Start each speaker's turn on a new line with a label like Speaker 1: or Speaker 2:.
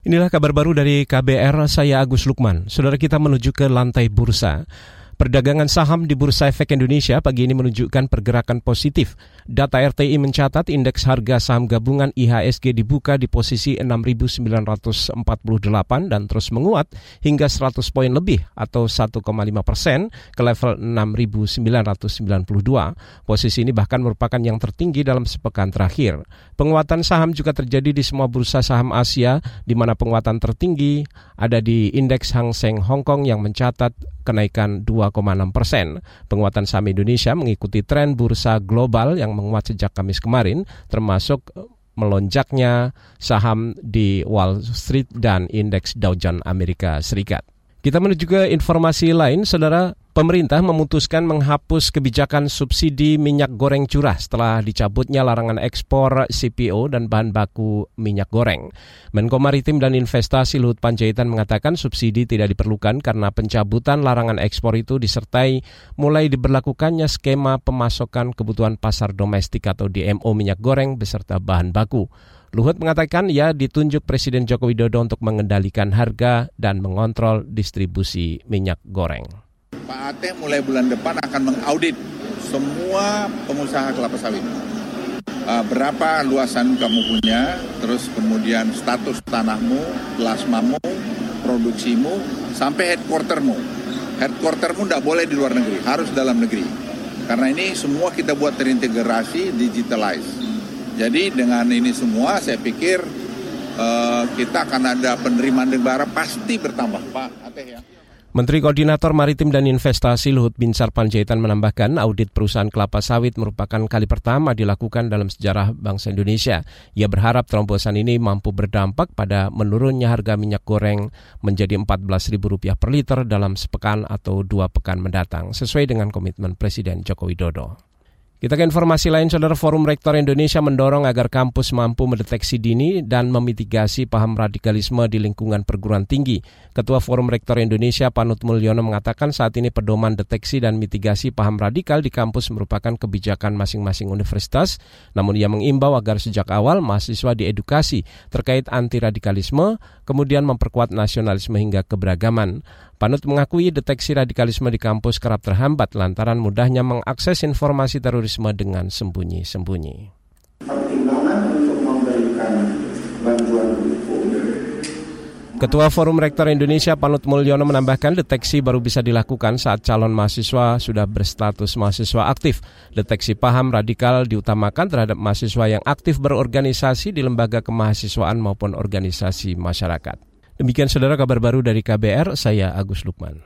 Speaker 1: Inilah kabar baru dari KBR, saya Agus Lukman. Saudara kita menuju ke lantai bursa. Perdagangan saham di Bursa Efek Indonesia pagi ini menunjukkan pergerakan positif. Data RTI mencatat indeks harga saham gabungan IHSG dibuka di posisi 6.948 dan terus menguat hingga 100 poin lebih atau 1,5 persen ke level 6.992. Posisi ini bahkan merupakan yang tertinggi dalam sepekan terakhir. Penguatan saham juga terjadi di semua bursa saham Asia di mana penguatan tertinggi ada di indeks Hang Seng Hong Kong yang mencatat kenaikan 2,6 persen. Penguatan saham Indonesia mengikuti tren bursa global yang menguat sejak Kamis kemarin, termasuk eh, melonjaknya saham di Wall Street dan indeks Dow Jones Amerika Serikat. Kita menuju ke informasi lain, saudara. Pemerintah memutuskan menghapus kebijakan subsidi minyak goreng curah setelah dicabutnya larangan ekspor CPO dan bahan baku minyak goreng. Menko Maritim dan Investasi Luhut Panjaitan mengatakan subsidi tidak diperlukan karena pencabutan larangan ekspor itu disertai mulai diberlakukannya skema pemasokan kebutuhan pasar domestik atau DMO minyak goreng beserta bahan baku. Luhut mengatakan ia ditunjuk Presiden Joko Widodo untuk mengendalikan harga dan mengontrol distribusi minyak goreng.
Speaker 2: Pak Ateh mulai bulan depan akan mengaudit semua pengusaha kelapa sawit. Uh, berapa luasan kamu punya, terus kemudian status tanahmu, plasmamu, produksimu, sampai headquartermu. Headquartermu tidak boleh di luar negeri, harus dalam negeri. Karena ini semua kita buat terintegrasi, digitalize. Jadi dengan ini semua saya pikir uh, kita akan ada penerimaan negara pasti bertambah. Pak Ateh ya.
Speaker 1: Menteri Koordinator Maritim dan Investasi Luhut Binsar Panjaitan menambahkan audit perusahaan kelapa sawit merupakan kali pertama dilakukan dalam sejarah bangsa Indonesia. Ia berharap terobosan ini mampu berdampak pada menurunnya harga minyak goreng menjadi Rp14.000 per liter dalam sepekan atau dua pekan mendatang, sesuai dengan komitmen Presiden Joko Widodo. Kita ke informasi lain, Saudara Forum Rektor Indonesia mendorong agar kampus mampu mendeteksi dini dan memitigasi paham radikalisme di lingkungan perguruan tinggi. Ketua Forum Rektor Indonesia Panut Mulyono mengatakan saat ini pedoman deteksi dan mitigasi paham radikal di kampus merupakan kebijakan masing-masing universitas, namun ia mengimbau agar sejak awal mahasiswa diedukasi terkait anti radikalisme, kemudian memperkuat nasionalisme hingga keberagaman. Panut mengakui deteksi radikalisme di kampus kerap terhambat lantaran mudahnya mengakses informasi terorisme dengan sembunyi-sembunyi. Pertimbangan untuk memberikan bantuan hukum Ketua Forum Rektor Indonesia Panut Mulyono menambahkan deteksi baru bisa dilakukan saat calon mahasiswa sudah berstatus mahasiswa aktif. Deteksi paham radikal diutamakan terhadap mahasiswa yang aktif berorganisasi di lembaga kemahasiswaan maupun organisasi masyarakat. Demikian saudara kabar baru dari KBR, saya Agus Lukman.